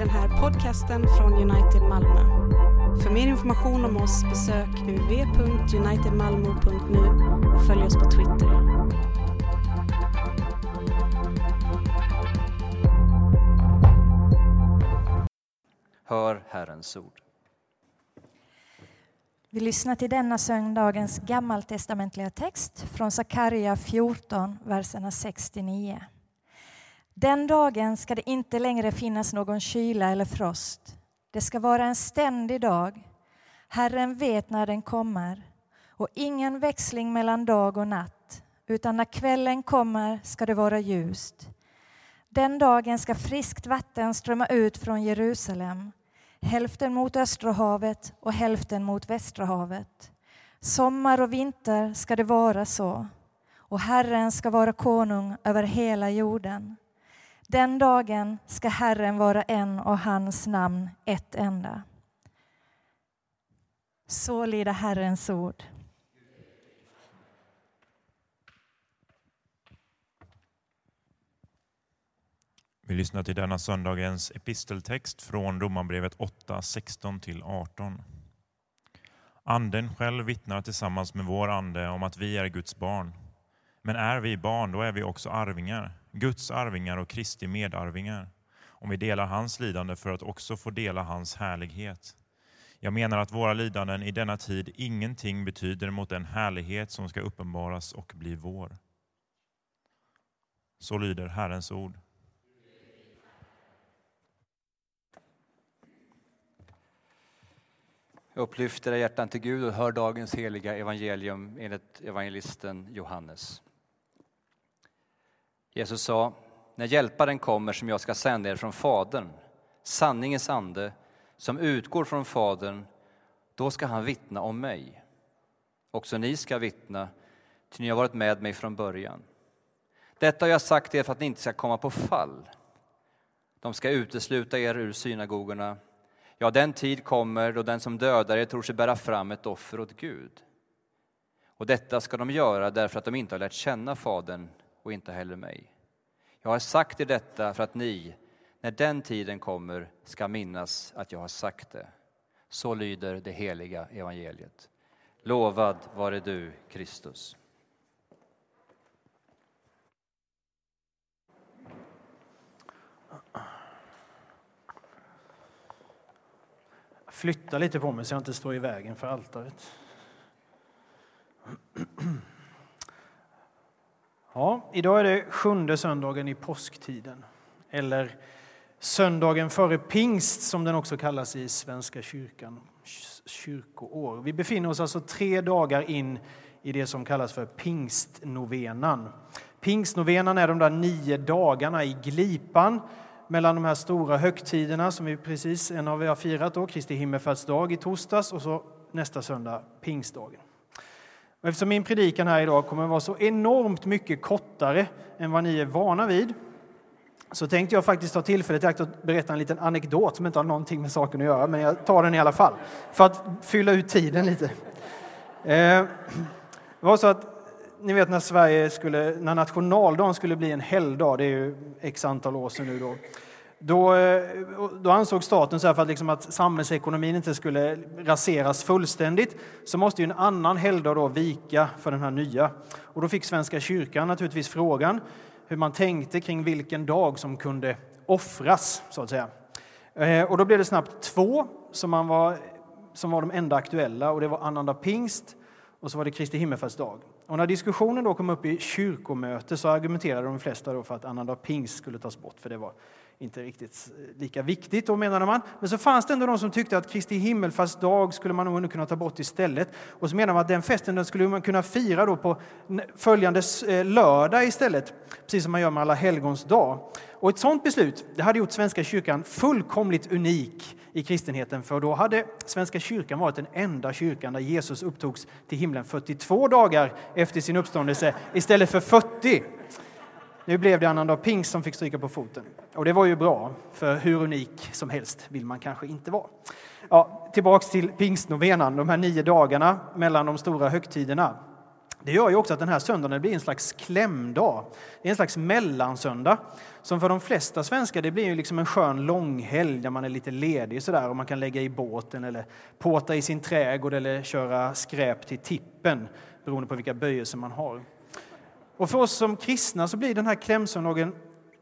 den här podcasten från United Malmö. För mer information om oss besök www.unitedmalmo.nu och följ oss på Twitter. Hör Herrens ord. Vi lyssnar till denna söndagens gammaltestamentliga text från Sakarja 14, verserna 69. Den dagen ska det inte längre finnas någon kyla eller frost. Det ska vara en ständig dag. Herren vet när den kommer och ingen växling mellan dag och natt, utan när kvällen kommer ska det vara ljust. Den dagen ska friskt vatten strömma ut från Jerusalem, hälften mot Östra havet och hälften mot Västra havet. Sommar och vinter ska det vara så, och Herren ska vara konung över hela jorden. Den dagen ska Herren vara en och hans namn ett enda. Så lyder Herrens ord. Vi lyssnar till denna söndagens episteltext från Romarbrevet 8, 16-18. Anden själv vittnar tillsammans med vår ande om att vi är Guds barn. Men är vi barn, då är vi också arvingar, Guds arvingar och Kristi medarvingar, om vi delar hans lidande för att också få dela hans härlighet. Jag menar att våra lidanden i denna tid ingenting betyder mot den härlighet som ska uppenbaras och bli vår. Så lyder Herrens ord. Upplyft era hjärtan till Gud och hör dagens heliga evangelium enligt evangelisten Johannes. Jesus sa, när Hjälparen kommer som jag ska sända er från Fadern, sanningens ande, som utgår från Fadern, då ska han vittna om mig. Också ni ska vittna, ty ni har varit med mig från början. Detta har jag sagt er för att ni inte ska komma på fall. De ska utesluta er ur synagogorna. Ja, den tid kommer då den som dödar er tror sig bära fram ett offer åt Gud. Och detta ska de göra därför att de inte har lärt känna Fadern och inte heller mig. Jag har sagt er detta för att ni, när den tiden kommer, ska minnas att jag har sagt det. Så lyder det heliga evangeliet. Lovad vare du, Kristus. Flytta lite på mig så jag inte står i vägen för altaret. Ja, idag är det sjunde söndagen i påsktiden, eller söndagen före pingst som den också kallas i Svenska kyrkan, kyrkoår. Vi befinner oss alltså tre dagar in i det som kallas för pingstnovenan. Pingstnovenan är de där nio dagarna i glipan mellan de här stora högtiderna som vi precis en av vi har firat, då, Kristi himmelfärdsdag i torsdags och så nästa söndag pingstdagen. Och eftersom min predikan här idag kommer att vara så enormt mycket kortare än vad ni är vana vid så tänkte jag faktiskt ta tillfället i akt att berätta en liten anekdot som inte har någonting med saken att göra, men jag tar den i alla fall för att fylla ut tiden lite. Eh, det var så att ni vet när Sverige skulle, när nationaldagen skulle bli en helgdag, det är ju x antal år sedan nu då, då, eh, då ansåg staten så här för att, liksom att samhällsekonomin inte skulle raseras fullständigt så måste ju en annan helgdag då vika för den här nya. Och då fick Svenska kyrkan naturligtvis frågan hur man tänkte kring vilken dag som kunde offras, så att säga. Eh, och då blev det snabbt två som, man var, som var de enda aktuella och det var annandag pingst och så var det Kristi himmelsfärdsdag. Och när diskussionen då kom upp i kyrkomöte så argumenterade de flesta då för att annandag pingst skulle tas bort för det var inte riktigt lika viktigt, då menade man. Men så fanns det ändå de som tyckte att Kristi himmelfärdsdag skulle man nog kunna ta bort istället. Och så menade man att den festen den skulle man kunna fira då på följande eh, lördag istället, precis som man gör med alla helgons dag. Och ett sådant beslut det hade gjort Svenska kyrkan fullkomligt unik i kristenheten, för då hade Svenska kyrkan varit den enda kyrkan där Jesus upptogs till himlen 42 dagar efter sin uppståndelse istället för 40. Nu blev det annandag pingst som fick stryka på foten. Och det var ju bra, för hur unik som helst vill man kanske inte vara. Ja, tillbaks till pingstnovenan, de här nio dagarna mellan de stora högtiderna. Det gör ju också att den här söndagen blir en slags klämdag. Det är en slags mellansöndag. Som för de flesta svenskar det blir ju liksom en skön långhelg där man är lite ledig sådär och man kan lägga i båten eller påta i sin trädgård eller köra skräp till tippen beroende på vilka böjelser man har. Och för oss som kristna så blir den här klämsöndagen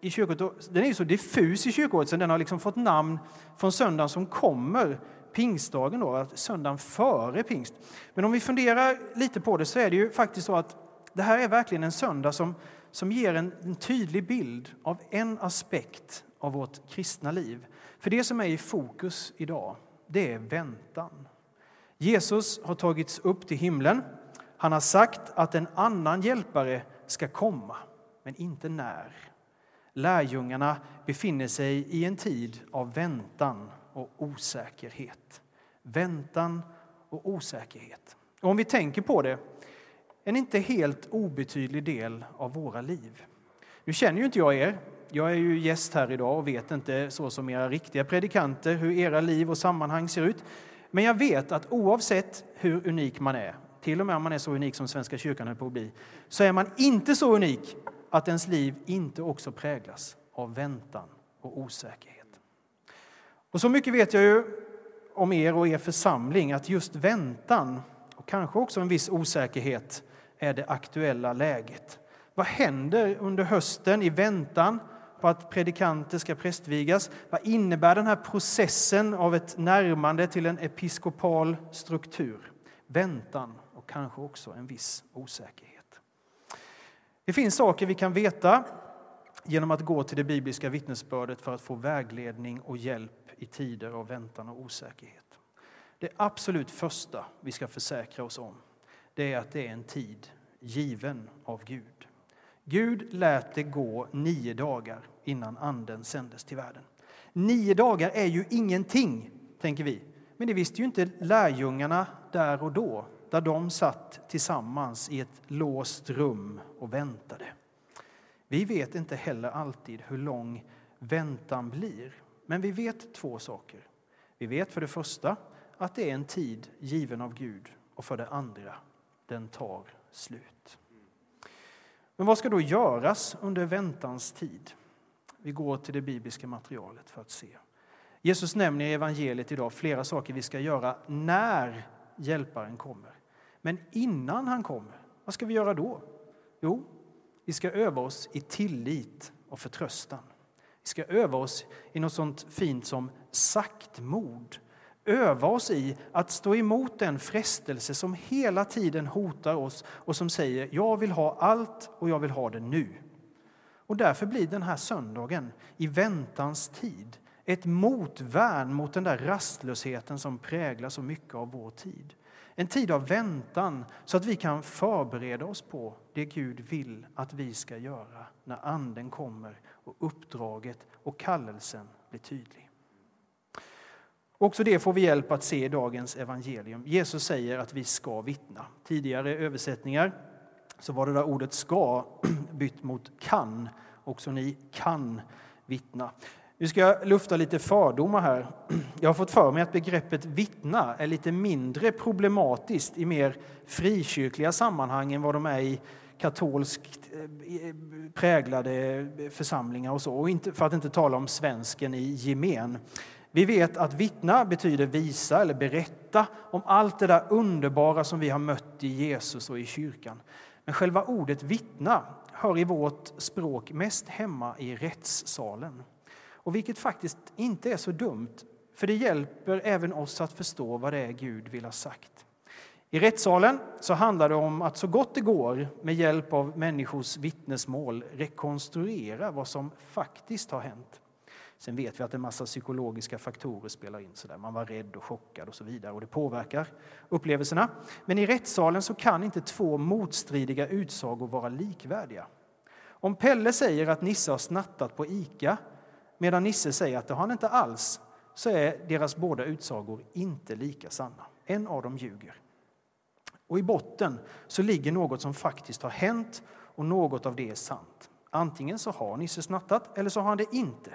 i kyrkåret, den är ju så diffus i kyrkåret så den har liksom fått namn från söndagen som kommer pingstdagen, då, söndagen före pingst. Men om vi funderar lite på det så är det ju faktiskt så att det här är verkligen en söndag som, som ger en, en tydlig bild av en aspekt av vårt kristna liv. För det som är i fokus idag, det är väntan. Jesus har tagits upp till himlen. Han har sagt att en annan hjälpare ska komma, men inte när. Lärjungarna befinner sig i en tid av väntan och osäkerhet. Väntan och osäkerhet. Och om vi tänker på det, en inte helt obetydlig del av våra liv. Nu känner ju inte jag er. Jag är ju gäst här idag och vet inte så som era riktiga predikanter hur era liv och sammanhang ser ut. Men jag vet att oavsett hur unik man är, till och med om man är så unik som Svenska kyrkan höll på att bli, så är man inte så unik att ens liv inte också präglas av väntan och osäkerhet. Och så mycket vet jag ju om er och er församling att just väntan och kanske också en viss osäkerhet är det aktuella läget. Vad händer under hösten i väntan på att predikanter ska prästvigas? Vad innebär den här processen av ett närmande till en episkopal struktur? Väntan och kanske också en viss osäkerhet. Det finns saker vi kan veta genom att gå till det bibliska vittnesbördet för att få vägledning och hjälp i tider av väntan och osäkerhet. Det absolut första vi ska försäkra oss om det är att det är en tid given av Gud. Gud lät det gå nio dagar innan Anden sändes till världen. Nio dagar är ju ingenting, tänker vi. Men det visste ju inte lärjungarna där och då, där de satt tillsammans i ett låst rum och väntade. Vi vet inte heller alltid hur lång väntan blir. Men vi vet två saker. Vi vet för det första att det är en tid given av Gud och för det andra, den tar slut. Men vad ska då göras under väntans tid? Vi går till det bibliska materialet för att se. Jesus nämner i evangeliet idag flera saker vi ska göra när hjälparen kommer. Men innan han kommer, vad ska vi göra då? Jo, vi ska öva oss i tillit och förtröstan. Vi ska öva oss i något sånt fint som saktmod. Öva oss i att stå emot den frestelse som hela tiden hotar oss och som säger jag vill ha allt och jag vill ha det nu. Och därför blir den här söndagen, i väntans tid, ett motvärn mot den där rastlösheten som präglar så mycket av vår tid. En tid av väntan så att vi kan förbereda oss på det Gud vill att vi ska göra när Anden kommer och uppdraget och kallelsen blir tydlig. Också det får vi hjälp att se i dagens evangelium. Jesus säger att vi ska vittna. Tidigare översättningar så var det där ordet ska bytt mot kan. Också ni kan vittna. Nu ska jag lufta lite fördomar här. Jag har fått för mig att begreppet vittna är lite mindre problematiskt i mer frikyrkliga sammanhang än vad de är i katolskt eh, eh, präglade församlingar och så. Och inte, för att inte tala om svensken i gemen. Vi vet att vittna betyder visa eller berätta om allt det där underbara som vi har mött i Jesus och i kyrkan. Men själva ordet vittna hör i vårt språk mest hemma i rättssalen. Och vilket faktiskt inte är så dumt, för det hjälper även oss att förstå vad det är Gud vill ha sagt. I rättssalen så handlar det om att så gott det går med hjälp av människors vittnesmål rekonstruera vad som faktiskt har hänt. Sen vet vi att en massa psykologiska faktorer spelar in. Så där. Man var rädd och chockad och så vidare och det påverkar upplevelserna. Men i rättssalen så kan inte två motstridiga utsagor vara likvärdiga. Om Pelle säger att Nisse har snattat på Ica medan Nisse säger att det har han inte alls så är deras båda utsagor inte lika sanna. En av dem ljuger. Och i botten så ligger något som faktiskt har hänt och något av det är sant. Antingen så har Nisse snattat eller så har han det inte.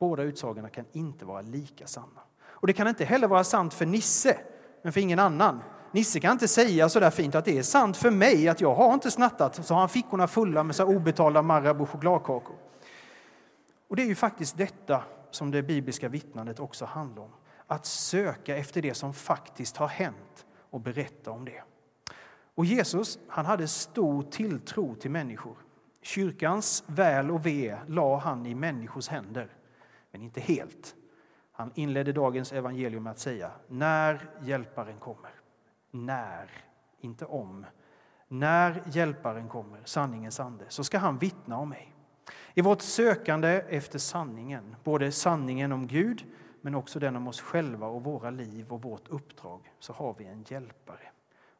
Båda utsagorna kan inte vara lika sanna. Och det kan inte heller vara sant för Nisse, men för ingen annan. Nisse kan inte säga så där fint att det är sant för mig att jag har inte snattat. Så har han fickorna fulla med så obetalda Marabou chokladkakor. Och det är ju faktiskt detta som det bibliska vittnandet också handlar om. Att söka efter det som faktiskt har hänt och berätta om det. Och Jesus han hade stor tilltro till människor. Kyrkans väl och ve la han i människors händer, men inte helt. Han inledde dagens evangelium med att säga när hjälparen kommer. När, inte om. När hjälparen kommer, sanningens ande, så ska han vittna om mig. I vårt sökande efter sanningen, både sanningen om Gud men också den om oss själva och våra liv och vårt uppdrag, så har vi en hjälpare.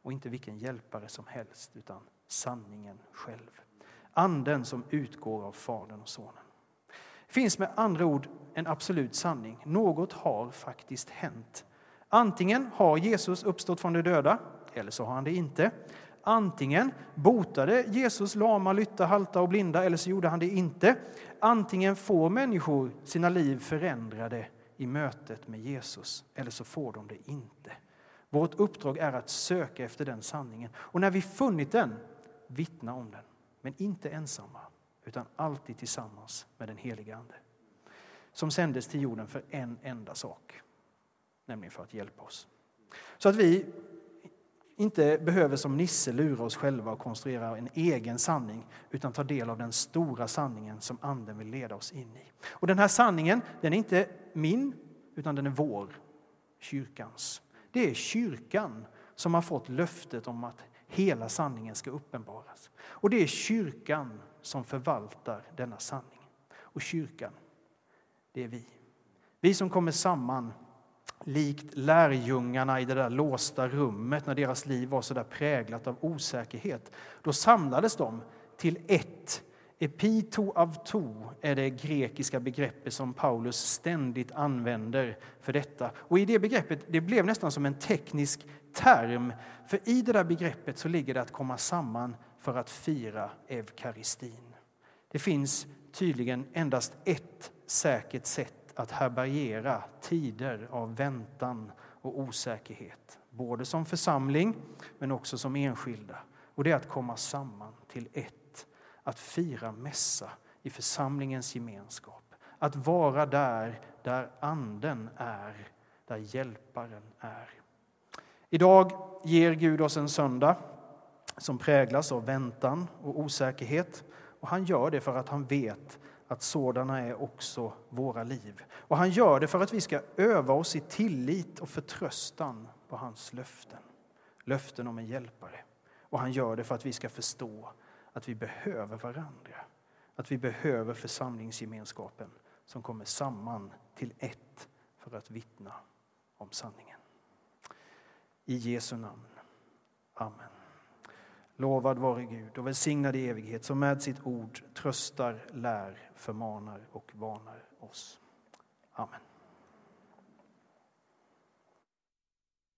Och inte vilken hjälpare som helst, utan sanningen själv. Anden som utgår av Fadern och Sonen. Det finns med andra ord en absolut sanning. Något har faktiskt hänt. Antingen har Jesus uppstått från de döda, eller så har han det inte. Antingen botade Jesus lama, lytta, halta och blinda, eller så gjorde han det inte. Antingen får människor sina liv förändrade i mötet med Jesus, eller så får de det inte. Vårt uppdrag är att söka efter den sanningen. Och när vi funnit den, vittna om den. Men inte ensamma, utan alltid tillsammans med den helige Ande. Som sändes till jorden för en enda sak, nämligen för att hjälpa oss. Så att vi inte behöver som Nisse lura oss själva och konstruera en egen sanning utan ta del av den stora sanningen som Anden vill leda oss in i. Och Den här sanningen den är inte min, utan den är vår, kyrkans. Det är kyrkan som har fått löftet om att hela sanningen ska uppenbaras. Och det är kyrkan som förvaltar denna sanning. Och kyrkan, det är vi. Vi som kommer samman likt lärjungarna i det där låsta rummet när deras liv var så där präglat av osäkerhet. Då samlades de till ett. Epito avto är det grekiska begreppet som Paulus ständigt använder för detta. Och i det begreppet, det blev nästan som en teknisk term. För i det där begreppet så ligger det att komma samman för att fira eukaristin. Det finns tydligen endast ett säkert sätt att härbärgera tider av väntan och osäkerhet. Både som församling, men också som enskilda. Och det är att komma samman till ett. Att fira mässa i församlingens gemenskap. Att vara där, där Anden är, där Hjälparen är. Idag ger Gud oss en söndag som präglas av väntan och osäkerhet. Och han gör det för att han vet att sådana är också våra liv. Och han gör det för att vi ska öva oss i tillit och förtröstan på hans löften. Löften om en hjälpare. Och han gör det för att vi ska förstå att vi behöver varandra. Att vi behöver församlingsgemenskapen som kommer samman till ett för att vittna om sanningen. I Jesu namn. Amen. Lovad vare Gud och välsignad i evighet som med sitt ord tröstar, lär, förmanar och varnar oss. Amen.